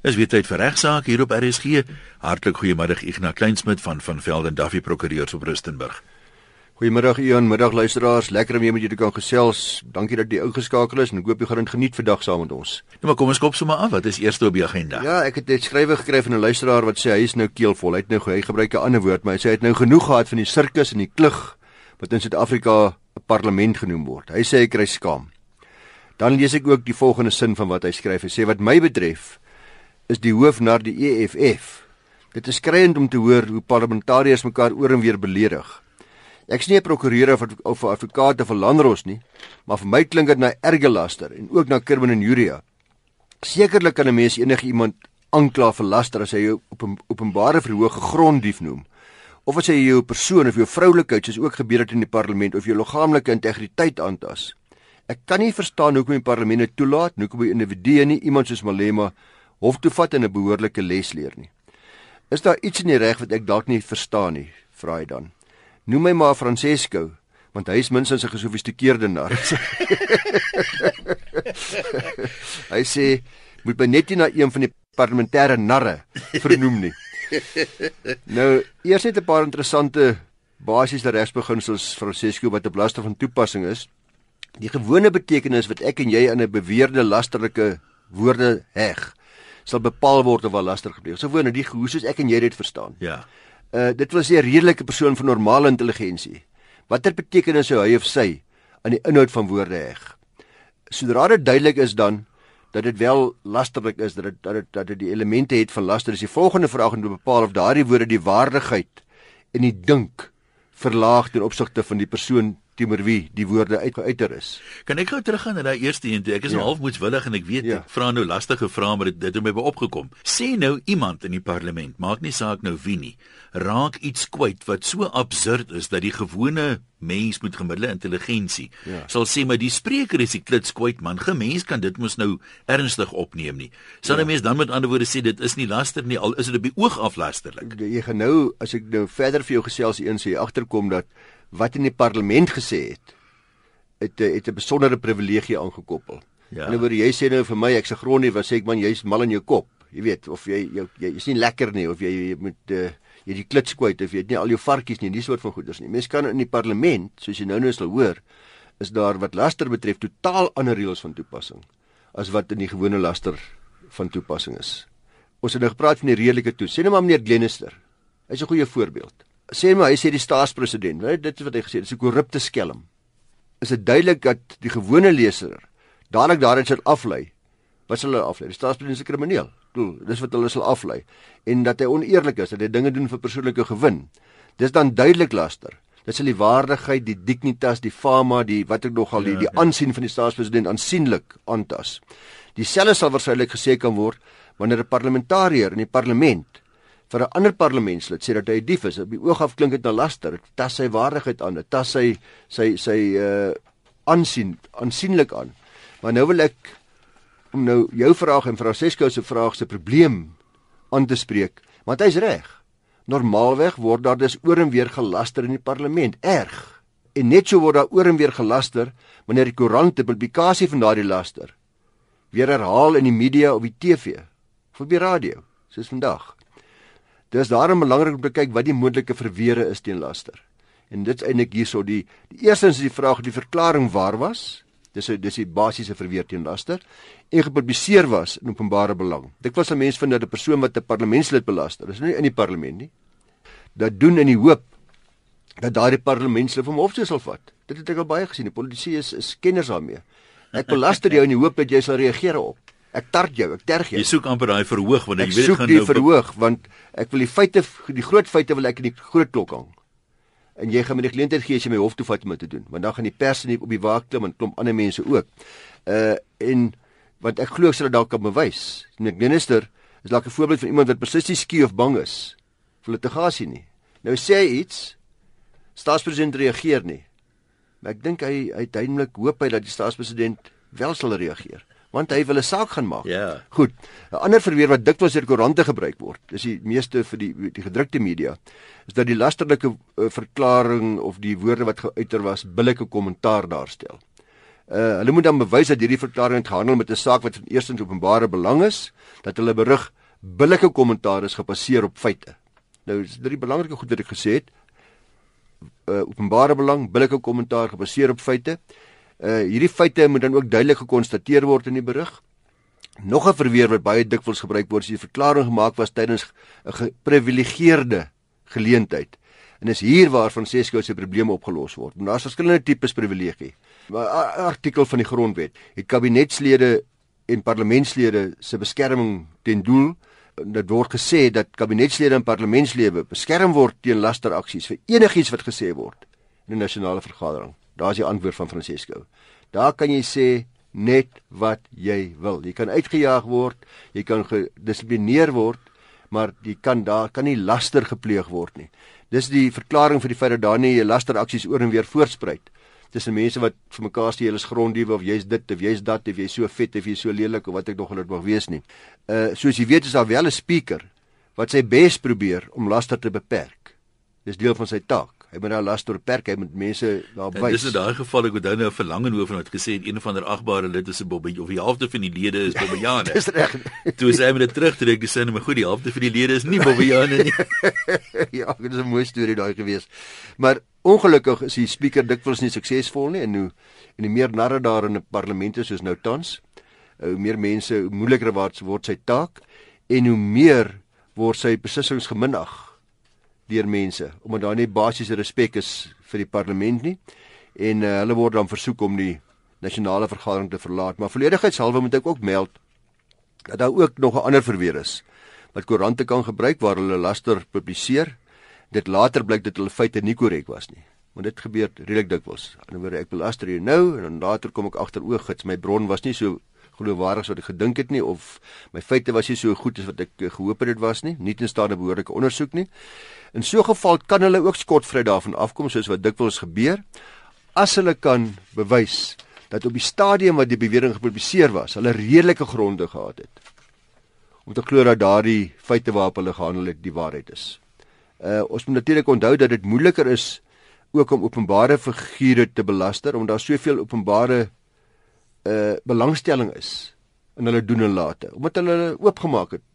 Is weer tyd vir regsaak hier op RSG. Hartlik goeiemiddag Ignas Kleinsmid van van Velden Duffy Prokureurs op Rustenburg. Goeiemiddag Ian, middag luisteraars. Lekker om weer met julle te kan gesels. Dankie dat jy ingeskakel is en ek hoop jy gaan geniet vandag saam met ons. Nou maar kom ons kop sommer af. Wat is eers op die agenda? Ja, ek het dit skrywe gekry van 'n luisteraar wat sê hy is nou keelvol. Hy het nou hy gebruik 'n ander woord, maar hy sê hy het nou genoeg gehad van die sirkus en die klug wat in Suid-Afrika 'n parlement genoem word. Hy sê hy kry skaam. Dan lees ek ook die volgende sin van wat hy skryf. Hy sê wat my betref is die hoof na die EFF. Dit is skriwend om te hoor hoe parlementariërs mekaar oor en weer beledig. Ek is nie 'n prokureur of of advokaat of 'n landros nie, maar vir my klink dit na erge laster en ook na crimen injuria. Sekerlik kan 'n mens enige iemand aankla vir laster as hy jou op 'n openbare verhoog gegronddief noem. Of as hy jou persoon of jou vroulikheid soos ook gebeur het in die parlement of jou liggaamlike integriteit aantas. Ek kan nie verstaan hoekom die parlement dit toelaat, hoekom 'n individu nie iemand soos Malema hof toe vat en 'n behoorlike les leer nie. Is daar iets in die reg wat ek dalk nie verstaan nie? Vra hy dan. Noem my maar Francesco, want hy is minstens 'n gesofistikeerde nar. hy sê moet my net nie na een van die parlementêre narre vernoem nie. nou, eers net 'n paar interessante basiese regsbeginsels Francesco wat op laster van toepassing is. Die gewone betekenis wat ek en jy aan 'n beweerde lasterlike woorde heg sal bepaal word of 'n laster gepleeg. So woon die hoe soos ek en jy dit verstaan. Ja. Uh dit wil sê 'n redelike persoon van normale intelligensie. Watter betekenis sou hy of sy aan die inhoud van woorde heg? Sodra dit duidelik is dan dat dit wel lasterlik is dat dit dat dit dat dit die elemente het van laster. Dis die volgende vraag om te bepaal of daardie woorde die waardigheid en die dink verlaag ten opsigte van die persoon teenoor wie die woorde uitgeuiter is. Kan ek gou teruggaan na daai eerste een toe? Ek is ja. half moedswillig en ek weet ja. ek vra nou lastige vrae maar dit dit het my by opgekom. Sê nou iemand in die parlement, maak nie saak nou wie nie, raak iets kwyt wat so absurd is dat die gewone mens met gemiddelde intelligensie ja. sal sê maar die spreker is die klits kwyt man. Gemens kan dit mos nou ernstig opneem nie. Sal 'n ja. mens dan met ander woorde sê dit is nie laster nie al is dit op die oog af lasterlik. Jy gaan nou as ek nou verder vir jou gesels eens jy agterkom dat wat in die parlement gesê het het het 'n besondere privilegie aangekoppel. Ja. En oor jy sê nou vir my ek's 'n grondie wat sê ek man jy's mal in jou kop. Jy weet of jy jy, jy is nie lekker nie of jy, jy moet uh, jy die klits kwyt of jy het nie al jou varkies nie, die soort van goeders nie. Mense kan in die parlement, soos jy nou nou sal hoor, is daar wat laster betref totaal ander reëls van toepassing as wat in die gewone laster van toepassing is. Ons het nou gepraat van die redelike toe. Sê net maar meneer Glenister. Hy's 'n goeie voorbeeld sê maar hy sê die staatspresident, weet dit is wat hy gesê het, dis 'n korrupte skelm. Is dit duidelik dat die gewone leser dadelik daarin sal aflei? Wat sal hulle aflei? Die staatspresident is 'n krimineel. Doel, dis wat hulle sal aflei en dat hy oneerlik is, dat hy dinge doen vir persoonlike gewin. Dis dan duidelik laster. Dit sal die waardigheid, die dignitas, die fama, die wat ek nogal die, ja, die aansien van die staatspresident aansienlik aantas. Dieselfde sal waarskynlik gesê kan word wanneer 'n parlementariër in die parlement vir 'n ander parlementslid sê dat hy 'n dief is. Op die oog af klink dit na laster. Dit tas sy waardigheid aan. Dit tas sy sy sy uh aansien aansienlik aan. Maar nou wil ek om nou jou vraag en Francesco se vraag se probleem aan te spreek, want hy's reg. Normaalweg word daar dus oor en weer gelaster in die parlement. Erg. En net so word daar oor en weer gelaster wanneer die koerante publikasie van daardie laster weer herhaal in die media of die TV of op die radio, soos vandag. Dis daarom belangrik om te kyk wat die moontlike verweere is teen laster. En dit's eintlik hierso die die eerstens is die vraag die verklaring waar was. Dis dis die basiese verweer teen laster en gepubliseer was in openbare belang. Dit was 'n mens vind dat 'n persoon wat 'n parlementslid belaster, is nie in die parlement nie. Dat doen in die hoop dat daardie parlementslid hom hof sal vat. Dit het ek al baie gesien. Die politisie is, is kenners daarmee. Ek belaster jou in die hoop dat jy sal reageer op. Ek tart jou, ek terg jou. Jy soek amper daai verhoog want ek weet dit gaan nou Ek soek die verhoog want ek wil die feite die groot feite wil ek in die groot klok hang. En jy gaan my die geleentheid gee as jy my hof toe vat om dit te doen, want dan gaan die pers nie op die waak klim en klomp ander mense ook. Uh en wat ek glo sal dit dalk kan bewys. Die minister is dalk 'n voorbeeld van iemand wat presies skie of bang is vir litigasie nie. Nou sê hy iets staatspresident reageer nie. Maar ek dink hy uiteindelik hoop hy dat die staatspresident wel sal reageer want hy wil 'n saak gaan maak. Ja. Goed. 'n Ander verweer wat dikwels deur koerante gebruik word, dis die meeste vir die die gedrukte media, is dat die lasterlike uh, verklaring of die woorde wat geuiter was billike kommentaar daarstel. Uh hulle moet dan bewys dat hierdie verklaring gehandel met 'n saak wat van eerstens openbare belang is, dat hulle berig billike kommentaar is gebaseer op feite. Nou is drie belangrike goed wat ek gesê het. Uh openbare belang, billike kommentaar gebaseer op feite. Uh hierdie feite moet dan ook duidelik gekonstateer word in die berig. Nog 'n verweer wat baie dikwels gebruik word, is die verklaring gemaak was tydens 'n geprivilegeerde geleentheid. En dis hier waar Francesco se probleme opgelos word. Want daar's verskillende tipes privilegie. 'n Artikel van die grondwet het kabinetslede en parlementslede se beskerming ten doel. Dit word gesê dat kabinetslede en parlementslede beskerm word teen lasteraksies vir enigiets wat gesê word in 'n nasionale vergadering. Daar's die antwoord van Francesco. Daar kan jy sê net wat jy wil. Jy kan uitgejaag word, jy kan gedissiplineer word, maar jy kan daar kan nie laster gepleeg word nie. Dis die verklaring vir die feit dat daar nie lasteraksies oor en weer voortspruit tussen mense wat vir mekaar sê jy is gronddiewe of jy's dit of jy's dat of jy's so vet of jy's so lelik of wat ek nog dit mag wees nie. Uh soos jy weet is daar wel 'n speaker wat sy bes probeer om laster te beperk. Dis deel van sy taak. Hy moet nou las beperk, hy moet mense daar wys. Dis in daai geval ek onthou nou 'n verlangenhof het gesê een van der agbare lid is 'n Bobbe of die helfte van die lede is Bobbejane. Dis reg. Toe sê hy met dit terugtrek, dis sê maar goed, die helfte van die lede is nie Bobbejane nie. ja, dit is 'n mooi storie daai gewees. Maar ongelukkig is die spreker dikwels nie suksesvol nie en hoe en die meer narre daar in 'n parlement is soos nou tans, hoe meer mense, hoe moeiliker word sy taak en hoe meer word sy besluissings geminag deur mense omdat daar nie basiese respek is vir die parlement nie. En uh, hulle word dan versoek om die nasionale vergadering te verlaat. Maar volledigheidshalwe moet ek ook meld dat daar ook nog 'n ander verweer is wat koerante kan gebruik waar hulle laster publiseer. Dit later blyk dat hulle feite nie korrek was nie want dit gebeur redelik dikwels. Aan die ander ek belaster jou nou en dan later kom ek agter oog gits my bron was nie so geloofwaardig as wat ek gedink het nie of my feite was nie so goed as wat ek eh, gehoop het dit was nie, nie in staat om behoorlike ondersoek nie. In so 'n geval kan hulle ook skotvry daarvan afkom soos wat dikwels gebeur as hulle kan bewys dat op die stadium wat die bewering gepubliseer was, hulle redelike gronde gehad het om te glo dat daardie feite waarop hulle gehandel het die waarheid is. Uh ons moet natuurlik onthou dat dit moeiliker is ook om openbare figure te belaster omdat daar soveel openbare uh belangstelling is in hulle doen en late omdat hulle oopgemaak het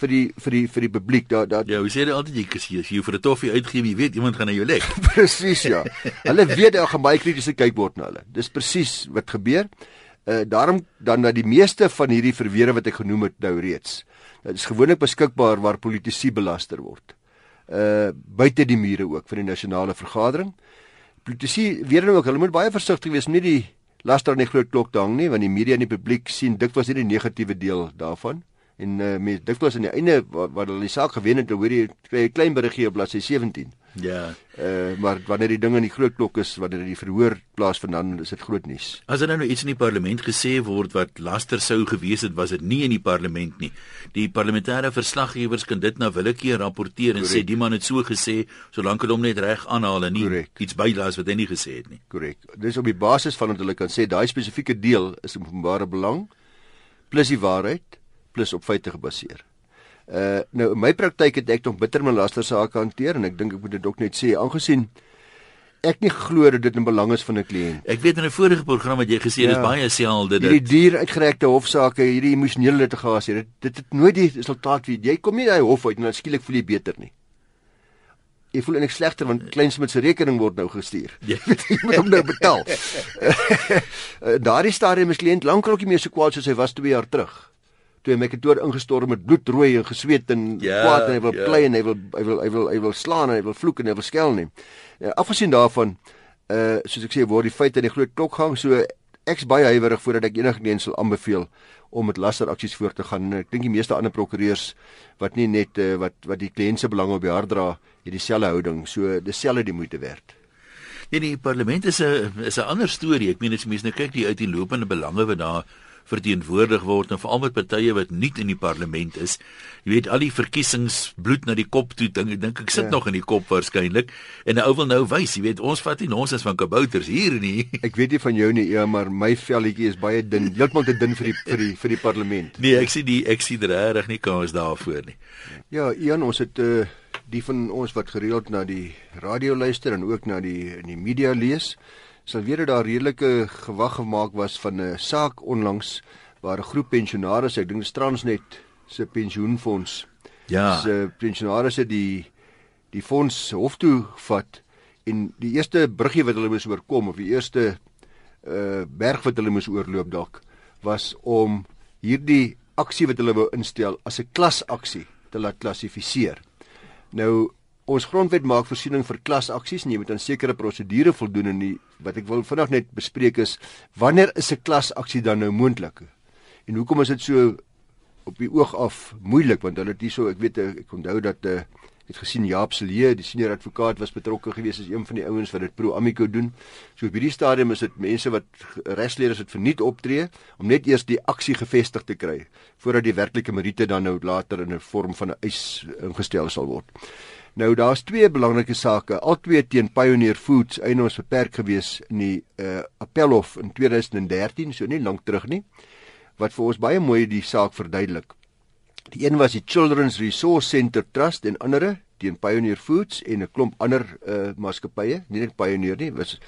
vir die vir die vir die publiek daar daar Ja, hoe sê jy altyd jy kies jy vir 'n toffie uitgee, jy weet iemand gaan na jou lek. presies ja. Hulle weet daar gaan baie kritiese kyk word na hulle. Dis presies wat gebeur. Uh daarom dan dat die meeste van hierdie verweere wat ek genoem het nou reeds. Dit is gewoonlik beskikbaar waar politici belaster word. Uh buite die mure ook vir die nasionale vergadering. Politici weet dan ook hulle moet baie versigtig wees om nie die laster nie groot klok dang nie want die media en die publiek sien dikwels nie die negatiewe deel daarvan en uh, mense dikwels aan die einde wat hulle die saak gewen het hoor jy kry 'n klein berigie op bladsy 17 ja. Uh, maar wanneer die dinge in die groot klok is wanneer die verhoor plaasvind dan is dit groot nuus. As er nou iets in die parlement gesê word wat laster sou gewees het was dit nie in die parlement nie. Die parlementêre verslaggewers kan dit na willekeur rapporteer en Correct. sê die man het so gesê solank hulle hom net reg aanhaal en nie Correct. iets bylaas wat hy nie gesê het nie. Korrek dis op die basis van wat hulle kan sê daai spesifieke deel is openbare belang plus die waarheid plus op feite gebaseer. Uh nou in my praktyk het ek nog bitter my laster sake hanteer en ek dink ek moet dit ook net sê aangesien ek nie glo dat dit in belang is van 'n kliënt. Ek weet in 'n vorige program het jy gesê ja, dis baie selde dit. Hierdie duur uitgerekte hofsaake, hierdie emosionele litigasie, dit dit het nooit die resultaat wie jy kom nie daai hof uit en dan skielik voel jy beter nie. Ek voel eintlik slegter want Kleinsmid se rekening word nou gestuur. Jy weet jy moet hom nou betaal. Daardie stadium is kliënt lankal ook nie meer so kwaad soos hy was 2 jaar terug toe hy my kantoor ingestorm met bloedrooi en gesweet en ja, kwaad en hy wil ja. play en hy wil hy wil hy wil hy wil slaan en hy wil vloek en hy wil skel nie. Ja, afgesien daarvan uh soos ek sê word die feite in die groot klok gang so ek's baie huiwerig voordat ek enigiets sal aanbeveel om met lasteraksies voort te gaan. Ek dink die meeste ander prokureurs wat nie net uh, wat wat die kliënt se belange op die hart dra, het dieselfde houding. So dieselfde die moeite werd. Nee, die parlement is 'n is 'n ander storie. Ek meen as mense nou kyk die uit die lopende belange wat daar verteenwoordig word en veral met partye wat nie in die parlement is. Jy weet al die verkiesings bloed na die kop toe dink ek dink ek sit ja. nog in die kop waarskynlik en 'n ou wil nou wys, jy weet ons vat nie ons is van kabouters hier nie. Ek weet nie van jou nie, ja, maar my velletjie is baie dun, heeltemal te dun vir die vir die vir die parlement. Nee, ek sien die ek sien regtig nie kans daarvoor nie. Ja, Ian, ons het uh die van ons wat gereeld na die radio luister en ook na die in die media lees, sal weet dat daar redelike gewag gemaak was van 'n saak onlangs waar 'n groep pensionaars, ek dink Transnet se pensioenfonds, ja, se pensionaars het die die fonds hof toe vat en die eerste bruggie wat hulle moes oorkom of die eerste uh berg wat hulle moes oorloop dalk was om hierdie aksie wat hulle wou instel as 'n klasaksie te laat klassifiseer. Nou ons grondwet maak voorsiening vir klasaksies en jy moet aan sekere prosedure voldoen en die, wat ek wil vanaand net bespreek is wanneer is 'n klasaksie dan nou moontlik? En hoekom is dit so op die oog af moeilik want hulle het hierso ek weet ek onthou dat uh, het gesien Jaap Silje, die senior advokaat was betrokke gewees as een van die ouens wat dit pro amico doen. So op hierdie stadium is dit mense wat regsleerders het verniet optree om net eers die aksie gevestig te kry voordat die werklike meriete dan nou later in 'n vorm van 'n eis ingestel sal word. Nou daar's twee belangrike sake, albei teen Pioneer Foods, eienaars beperk gewees in die uh, Appelhof in 2013, so nie lank terug nie, wat vir ons baie mooi die saak verduidelik. Die een was die Children's Resource Center Trust en ander teen Pioneer Foods en 'n klomp ander uh, maatskappye, nie net Pioneer nie, was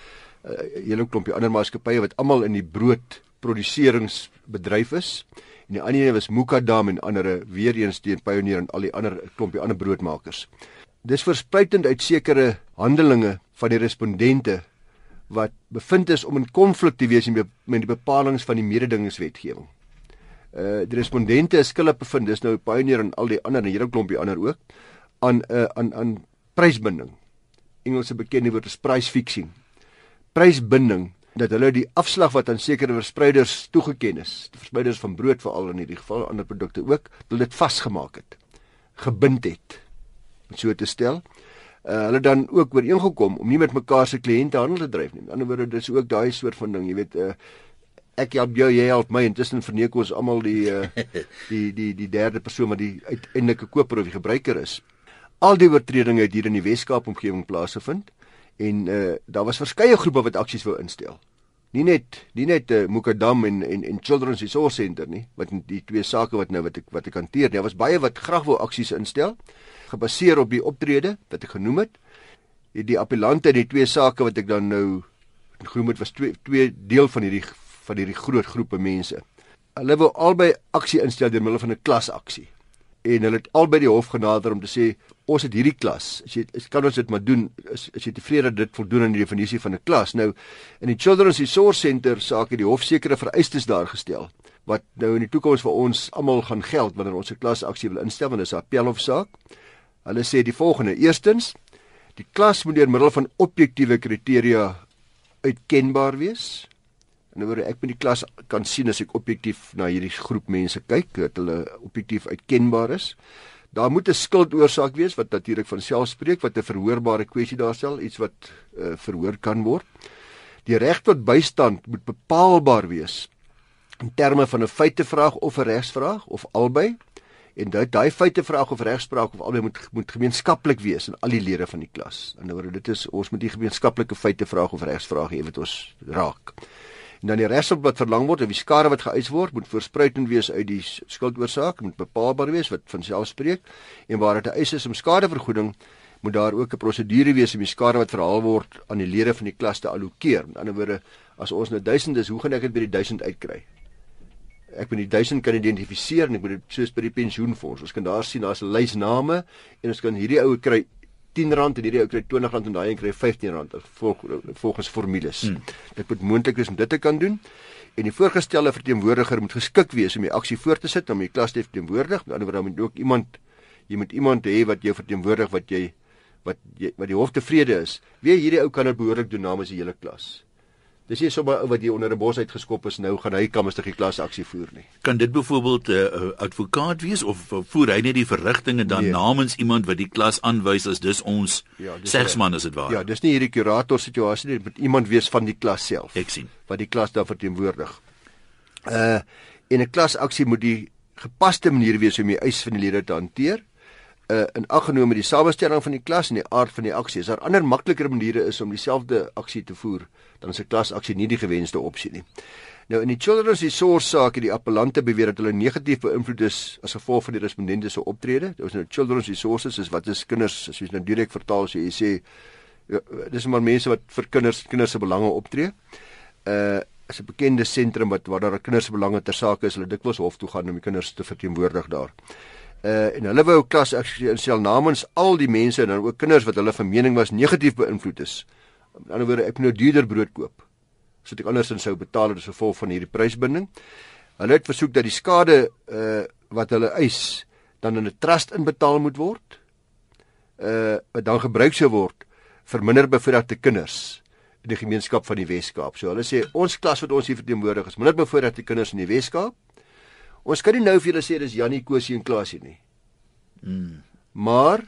'n uh, hele klompie ander maatskappye wat almal in die broodproduseringsbedryf is. En die ander een was Mukadam en ander weer eens teen Pioneer en al die ander klompie ander broodmakers. Dis verspruitend uit sekere handelinge van die respondente wat bevind is om in konflik te wees met die bepalinge van die mededingingswetgewing uh die respondente is skuldig bevind dis nou Pioneer en al die ander en 'n hele klompie ander ook aan 'n uh, aan aan prysbinding. Engelse bekende woord is price fixing. Prysbinding dat hulle die afslag wat aan sekere verspreiders toegeken is, verspreiders van brood veral in hierdie geval ander produkte ook, hulle dit vasgemaak het, gebind het. Om so te stel, uh, hulle dan ook ooreengekom om nie met mekaar se kliënte handel te dryf nie. In ander woorde, dis ook daai soort van ding, jy weet, uh, ek help jou, jy help my intussen verneek ons almal die uh, die die die derde persoon wat die uiteindelike koper of die gebruiker is. Al die oortredinge het hier in die Weskaap omgewing plaasgevind en uh, daar was verskeie groepe wat aksies wou instel. Nie net nie net uh, Mukadam en en en Children's Resource Center nie, wat die twee sake wat nou wat ek wat ek hanteer. Daar was baie wat graag wou aksies instel gebaseer op die optrede wat ek genoem het. Die, appellante in die twee sake wat ek dan nou genoem het was twee twee deel van hierdie van hierdie groot groepe mense. Hulle wou albei aksie instel deur middel van 'n klasaksie. En hulle het albei die hof genader om te sê ons het hierdie klas. As jy as kan ons dit maar doen as as jy tevrede dat dit voldoen aan die definisie van 'n klas. Nou in die Children's Resource Center saak het die hof sekere vereistes daar gestel wat nou in die toekoms vir ons almal gaan geld wanneer ons 'n klasaksie wil instel want dit is 'n appelhofsaak. Hulle sê die volgende: Eerstens, die klas moet deur middel van objektiewe kriteria uitkenbaar wees. En oor ek met die klas kan sien as ek objektief na hierdie groep mense kyk dat hulle objektief uitkenbaar is. Daar moet 'n skuldoorsaak wees wat natuurlik van self spreek wat 'n verhoorbare kwessie daarstel, iets wat uh, verhoor kan word. Die reg tot bystand moet bepaalbaar wees in terme van 'n feitevraag of 'n regsvraag of albei. En dit daai feitevraag of regspraak of albei moet moet gemeenskaplik wees in al die lede van die klas. In 'n woord dit is ons moet die gemeenskaplike feitevraag of regsvraag hê wat ons raak. En dan die resop wat verlang word of die skade wat geëis word, moet voorspruitend wees uit die skuldoorsaak, moet bepaalbaar wees wat van self spreek en waar dit 'n eis is om skadevergoeding, moet daar ook 'n prosedure wees om die skade wat verhaal word aan die lede van die klas te allokeer. Met ander woorde, as ons nou 1000 is, hoe gaan ek dit by die 1000 uitkry? Ek moet die 1000 kan identifiseer en ek moet dit soos by die pensioenfonds. Ons kan daar sien daar's 'n lys name en ons kan hierdie ou kry R10 en hierdie ou kry R20 en daai een kry R15 volg, volgens formules. Hmm. Dit moet moontlik wees om dit te kan doen. En die voorgestelde verteenwoordiger moet geskik wees om die aksie voor te sit om die klas te verteenwoordig. Aan die ander kant moet ook iemand jy moet iemand hê wat jou verteenwoordig wat jy wat jy wat die hof tevrede is. Wie hierdie ou kan dit behoorlik doen namens die hele klas. Dis nie sommer ou wat hier onder 'n bos uitgeskop is nou gaan hy kamerstig die klas aksie voer nie. Kan dit byvoorbeeld 'n uh, advokaat wees of uh, voer hy net die verrigtinge dan nee. namens iemand wat die klas aanwys as dis ons ja, segsman as dit ware? Ja, dis nie hierdie kurator situasie nie, dit moet iemand wees van die klas self. Ek sien. Wat die klas dan verteenwoordig. Uh en 'n klasaksie moet die gepaste manier wees om die eis van die lede te hanteer uh, in ag geneem met die samestelling van die klas en die aard van die aksie. As daar ander makliker maniere is om dieselfde aksie te voer, dan is 'n klasaksie nie die gewenste opsie nie. Nou in die Children's Resource saak het die appellante beweer dat hulle negatief beïnvloed is as gevolg van die respondente se optrede. Dit was nou Children's Resources is wat is kinders as jy nou direk vertaal as jy sê ja, dis maar mense wat vir kinders kinders se belange optree. Uh is 'n bekende sentrum wat waar daar kinders se belange ter sake is. Hulle dikwels hof toe gaan om die kinders te verteenwoordig daar. Uh en hulle wou klas instel namens al die mense en dan ook kinders wat hulle van mening was negatief beïnvloed is. Met ander woorde, ek moet nou duurder brood koop. Sodat ek andersins sou betaal as gevolg van hierdie prysbinding. Hulle het versoek dat die skade uh wat hulle eis dan in 'n trust inbetaal moet word. Uh wat dan gebruik sou word vir minder bevoorregte kinders in die gemeenskap van die Wes-Kaap. So hulle sê ons klas wat ons hier verteenwoordig is minder bevoorregte kinders in die Wes-Kaap. Ons kan nie nou vir julle sê dis Jannie Kosie en Klasie nie. Mm. Maar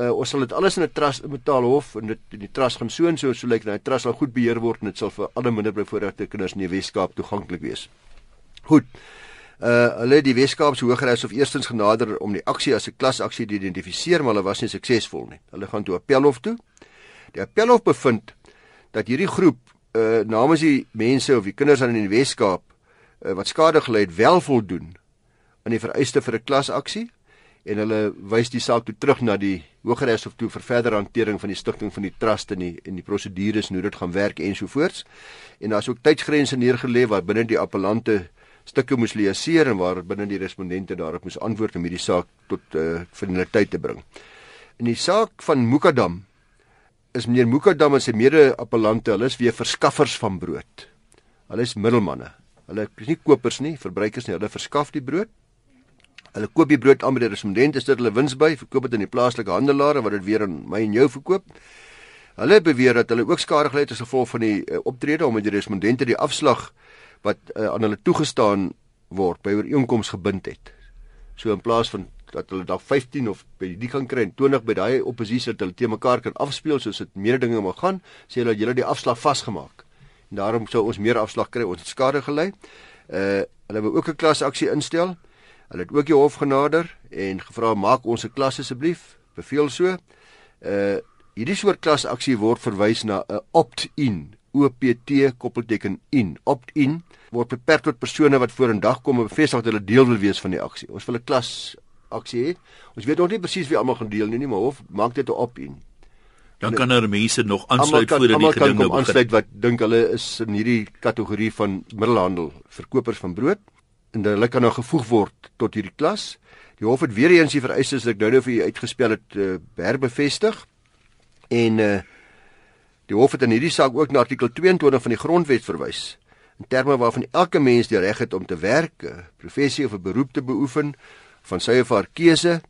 uh, ons sal dit alles in 'n trust betaal hof en dit die trust gaan so en so so lyk like, nou die trust sal goed beheer word en dit sal vir alle minder bevoorregte kinders in die Wes-Kaap toeganklik wees. Goed. Uh hulle die Weskaapse Hooggeregs of eerstens genader om die aksie as 'n klasaksie te identifiseer, maar hulle was nie suksesvol nie. Hulle gaan toe appelhof toe. Die appelhof bevind dat hierdie groep uh namens die mense of die kinders aan in die Weskaap uh, wat skade gely het wel voldoen aan die vereiste vir 'n klasaksie en hulle wys die saak toe terug na die Hooggeregshof toe vir verdere hantering van die stigting van die trust en die en die prosedures en hoe dit gaan werk ensovoorts. En daar's ook tydsgrense neergelê wat binne die appellante stukke moes leeseer en waar binne die respondente daarop moes antwoord om hierdie saak tot uh, finaliteit te bring. In die saak van Mukadam is meneer Mukadam en sy mede-appellante, hulle is weer verskaffers van brood. Hulle is middelmanne. Hulle is nie kopers nie, verbruikers nie. Hulle verskaf die brood. Hulle koop die brood aan by die respondente, dit hulle wins by, verkoop dit aan die plaaslike handelare wat dit weer aan my en jou verkoop. Hulle beweer dat hulle ook skade gely het as gevolg van die uh, optrede om met die respondente die afslag wat uh, aan hulle toegestaan word by ooreenkoms gebind het. So in plaas van dat hulle dalk 15 of by die kan kry en 20 by daai oppositie dat hulle te mekaar kan afspeel soos dit meer dinge moet gaan, sê hulle julle die afslag vasgemaak. Daarom sou ons meer afslag kry, ons skade gely. Uh hulle wou ook 'n klasaksie instel. Hulle het ook die hof genader en gevra maak ons 'n klas asseblief. Beveel so. Uh hierdie soort klasaksie word verwys na 'n opt-in OPT koppelteken in opt-in word beperk tot persone wat vorendag kom en bevestig dat hulle deel wil wees van die aksie. Ons wil 'n klas aksie hê. Ons weet nog nie presies wie almal gaan deel nie maar hof maak dit 'n opt-in. Dan kan er mense nog aansluit voor in die gedinge begin. Aansluit wat dink hulle is in hierdie kategorie van middelhandel, verkopers van brood en hulle kan nou gevoeg word tot hierdie klas. Die hof het weer eens die vereistes wat ek nou nou vir u uitgespel het uh, herbevestig. En uh Die hof het in hierdie saak ook na artikel 22 van die grondwet verwys in terme waarvan elke mens die reg het om te werk, 'n professie of 'n beroep te beoefen van sy of haar keuse.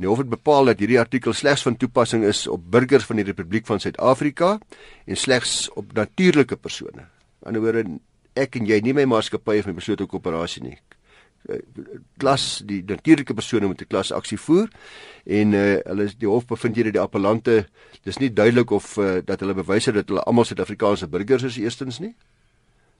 Die hof het bepaal dat hierdie artikel slegs van toepassing is op burgers van die Republiek van Suid-Afrika en slegs op natuurlike persone. Aan die ander woorde, ek en jy nie my maatskappy of my beslote koöperasie nie. Klas die natuurlike persone moet 'n klas aksie voer en uh, hulle die hof bevind hier dat die appellante dis nie duidelik of uh, dat hulle bewys het dat hulle almal Suid-Afrikaanse burgers is eerstens nie.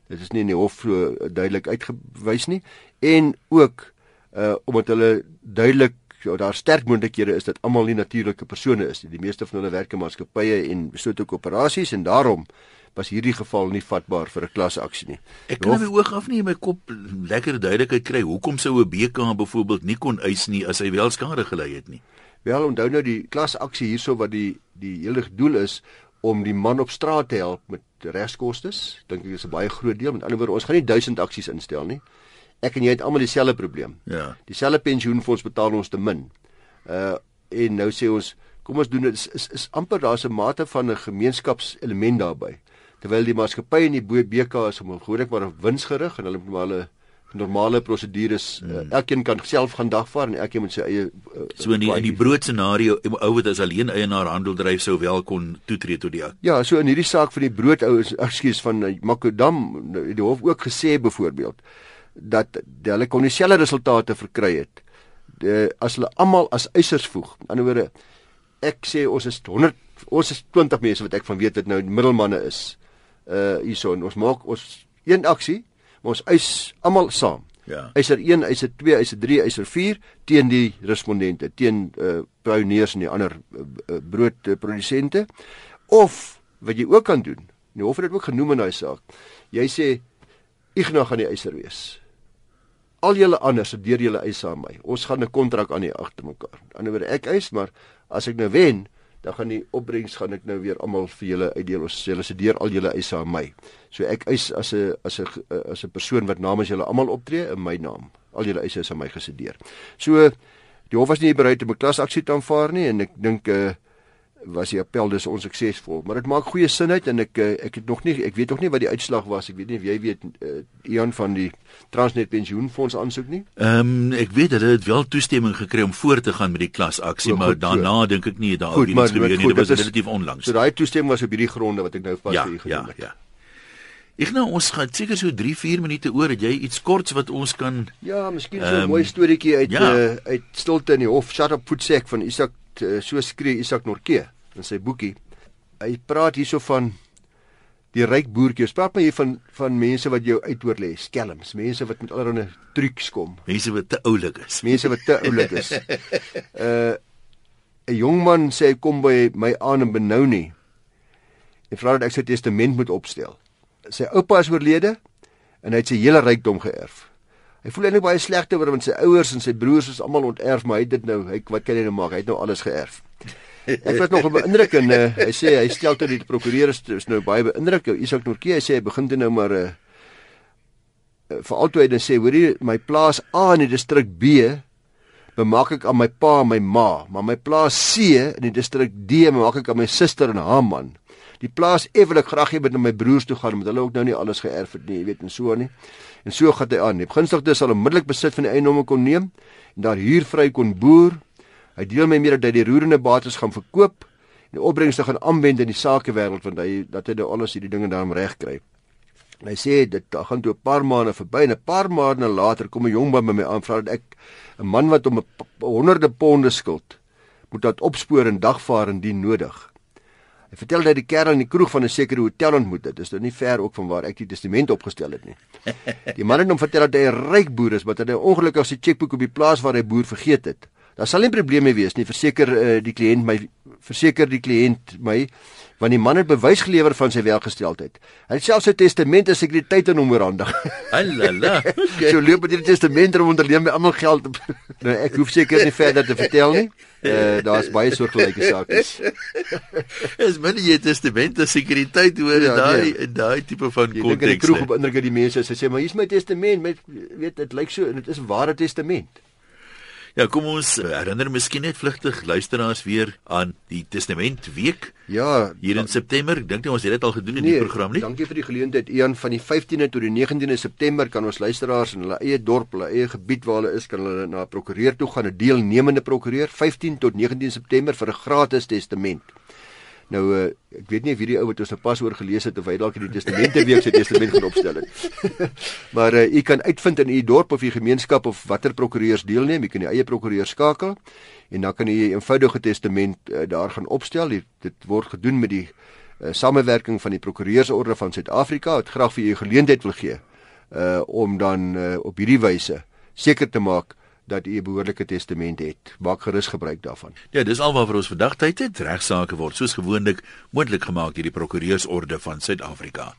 Dit is nie in die hof so duidelik uitgewys nie. En ook uh, omdat hulle duidelik ja, daar sterk moontlikhede is dat almal nie natuurlike persone is nie die meeste van hulle werk in maatskappye en beslote koöperasies en daarom was hierdie geval nie vatbaar vir 'n klasaksie nie. Ek kan my oog af nie in my kop lekker duidelikheid kry hoekom sou 'n BK byvoorbeeld nie kon eis nie as hy wel skade gely het nie. Wel onthou nou die klasaksie hierso wat die die hele doel is om die man op straat te help met regskoste. Dink ek is 'n baie groot deel. Met ander woorde, ons gaan nie duisend aksies instel nie. Ek en jy het almal dieselfde probleem. Ja. Dieselfde pensioenfonds betaal ons te min. Uh en nou sê ons kom ons doen dit is, is is amper daar's 'n mate van 'n gemeenskapselement daarbey terwyl die maatskappy en die BK is om gewoonlik maar winsgerig en hulle moet maar hulle normale prosedures hmm. uh, elkeen kan self gaan dagvaar en elkeen moet sy eie uh, so in die, in die brood scenario ou wat as alleen eienaar handel dryf sou wel kon toetree tot die Ja, so in hierdie saak van die brood ou ekskuus van uh, Makodam die hof ook gesê byvoorbeeld dat die, hulle kon dieselfde resultate verkry het die, as hulle almal as eisers voeg. Aan die ander woorde ek sê ons is 100 ons is 20 mense wat ek van weet wat nou middelmanne is uh hierson. Ons maak ons een aksie, maar ons eis almal saam. Ja. Eiser 1, eiser 2, eiser 3, eiser 4 teen die respondente, teen uh pioniers en die ander uh, uh, broodprodusente. Of wat jy ook kan doen. Die hof het dit ook genoem in daai saak. Jy sê Ignas gaan die eiser wees. Al julle ander se deur julle eis aan my. Ons gaan 'n kontrak aan die agter mekaar. Aan die ander ek eis, maar as ek nou wen, dan gaan die opbrengs gaan ek nou weer almal vir julle uitdeel. Ons sê hulle se deur al julle eise aan my. So ek eis as 'n as 'n as 'n persoon wat namens julle almal optree in my naam. Al julle eise is aan my gesedeer. So die hof was nie bereid om 'n klasaksie te aanvaar nie en ek dink uh was die appel dus onsuksesvol, maar dit maak goeie sin uit en ek eh, ek het nog nie ek weet nog nie wat die uitslag was. Ek weet nie of jy weet uh, Ian van die Transnet pensioenfonds aansoek nie. Ehm um, ek weet dat dit wel toestemming gekry om voort te gaan met die klasaksie, maar daarna so. dink ek nie daar goed, iets gebeur nie. Dit was relatief onlangs. So daai toestemming was op hierdie gronde wat ek nou pas ja, vir u genoem het. Ja, ja. Ek nou ons gaan seker so 3 4 minute oor dat jy iets korts wat ons kan Ja, miskien so 'n um, mooi storieetjie uit ja. uh, uit stilte in die hof Shut up Futsek van Isak uh, so skree Isak Norke in sy boekie. Hy praat hierso van die ryk boertjie. Ons praat maar hier van van mense wat jou uitoor lê, skelms, mense wat met allerlei trucs kom. Mense wat te oulik is. Mense wat te oulik is. Uh 'n jong man sê hy kom by my aan in Benoni. En vra dat ek sy testament moet opstel. Sy oupa is oorlede en hy het sy hele rykdom geërf. Hy voel eintlik baie sleg te word want sy ouers en sy broers is almal onterf, maar hy het dit nou, hy wat kan hy nou maak? Hy het nou alles geërf. Ek was nog beïndruk en uh, hy sê hy stel tot die prokureur is nou baie beïndruk. Isak Norkie hy sê hy begin dit nou maar uh, uh, vir altyd en sê hoorie my plaas A in die distrik B bemaak ek aan my pa en my ma, maar my plaas C in die distrik D maak ek aan my suster en haar man. Die plaas ek graag hê met my broers toe gaan met hulle ook nou nie alles geërf het nie, jy weet en so nie. En so gaan hy aan. Die begunstigde sal onmiddellik besit van die eiendom kon neem en daar huurvry kon boer Hy deel my meer dat hy die roerende bates gaan verkoop en die opbrengste gaan aanwend in die sakewêreld want hy dat hy nou alles hierdie dinge daarom reg kry. En hy sê dit gaan toe 'n paar maande verby en 'n paar maande later kom 'n jong man by my aan vra dat ek 'n man wat hom 'n honderde ponde skuld moet dat opspoor en dagvaar indien nodig. Hy vertel dat die kerel in die kroeg van 'n sekere hotel ontmoet het. Dis nou nie ver ook van waar ek die testament opgestel het nie. Die man het hom vertel dat hy 'n ryk boer is, maar dat hy ongelukkig sy chequeboek op die plaas waar hy boer vergeet het. Daar sal nie probleme wees nie, verseker uh, die kliënt my verseker die kliënt my want die man het bewys gelewer van sy welgesteldheid. Hy het selfs sy testament en sekuriteit aan hom oorhandig. Allala. Okay. So loop met die testament om onderneem my almal geld. nou ek hoef seker nie verder te vertel nie. Uh daar's baie soortgelyke sake. Is binne jy testament en sekuriteit oor ja, daai nee. daai tipe van konteks. Ek dink die kroeg op indruk dat die mense sê maar hier's my testament met weet dit lyk so en dit is 'n ware testament. Ja, kom ons eh, herinner miskien net vlugtig luisteraars weer aan die Testament week. Ja, hier in September. Ek dink ons het dit al gedoen in nee, die program nie. Dankie vir die geleentheid. Een van die 15de tot die 19de September kan ons luisteraars in hulle eie dorp, hulle eie gebied waar hulle is, kan hulle na 'n prokureur toe gaan, 'n deelnemende prokureur, 15 tot 19 September vir 'n gratis testament. Nou uh, ek weet nie of hierdie ou wat ons nou pas oor gelees het of hy dalk in die testamente week sy testament gaan opstel het. maar uh, u kan uitvind in u dorp of u gemeenskap of watter prokureurs deelneem, u kan die eie prokureur skakel en dan kan u 'n eenvoudige testament uh, daar gaan opstel. Die, dit word gedoen met die uh, samewerking van die prokureursorde van Suid-Afrika wat graag vir u geleentheid wil gee uh om dan uh, op hierdie wyse seker te maak dat u 'n behoorlike testament het. Maak gerus gebruik daarvan. Ja, dis alwaar ons vandag tyd het. Regsaake word soos gewoonlik moontlik gemaak deur die Prokureursorde van Suid-Afrika.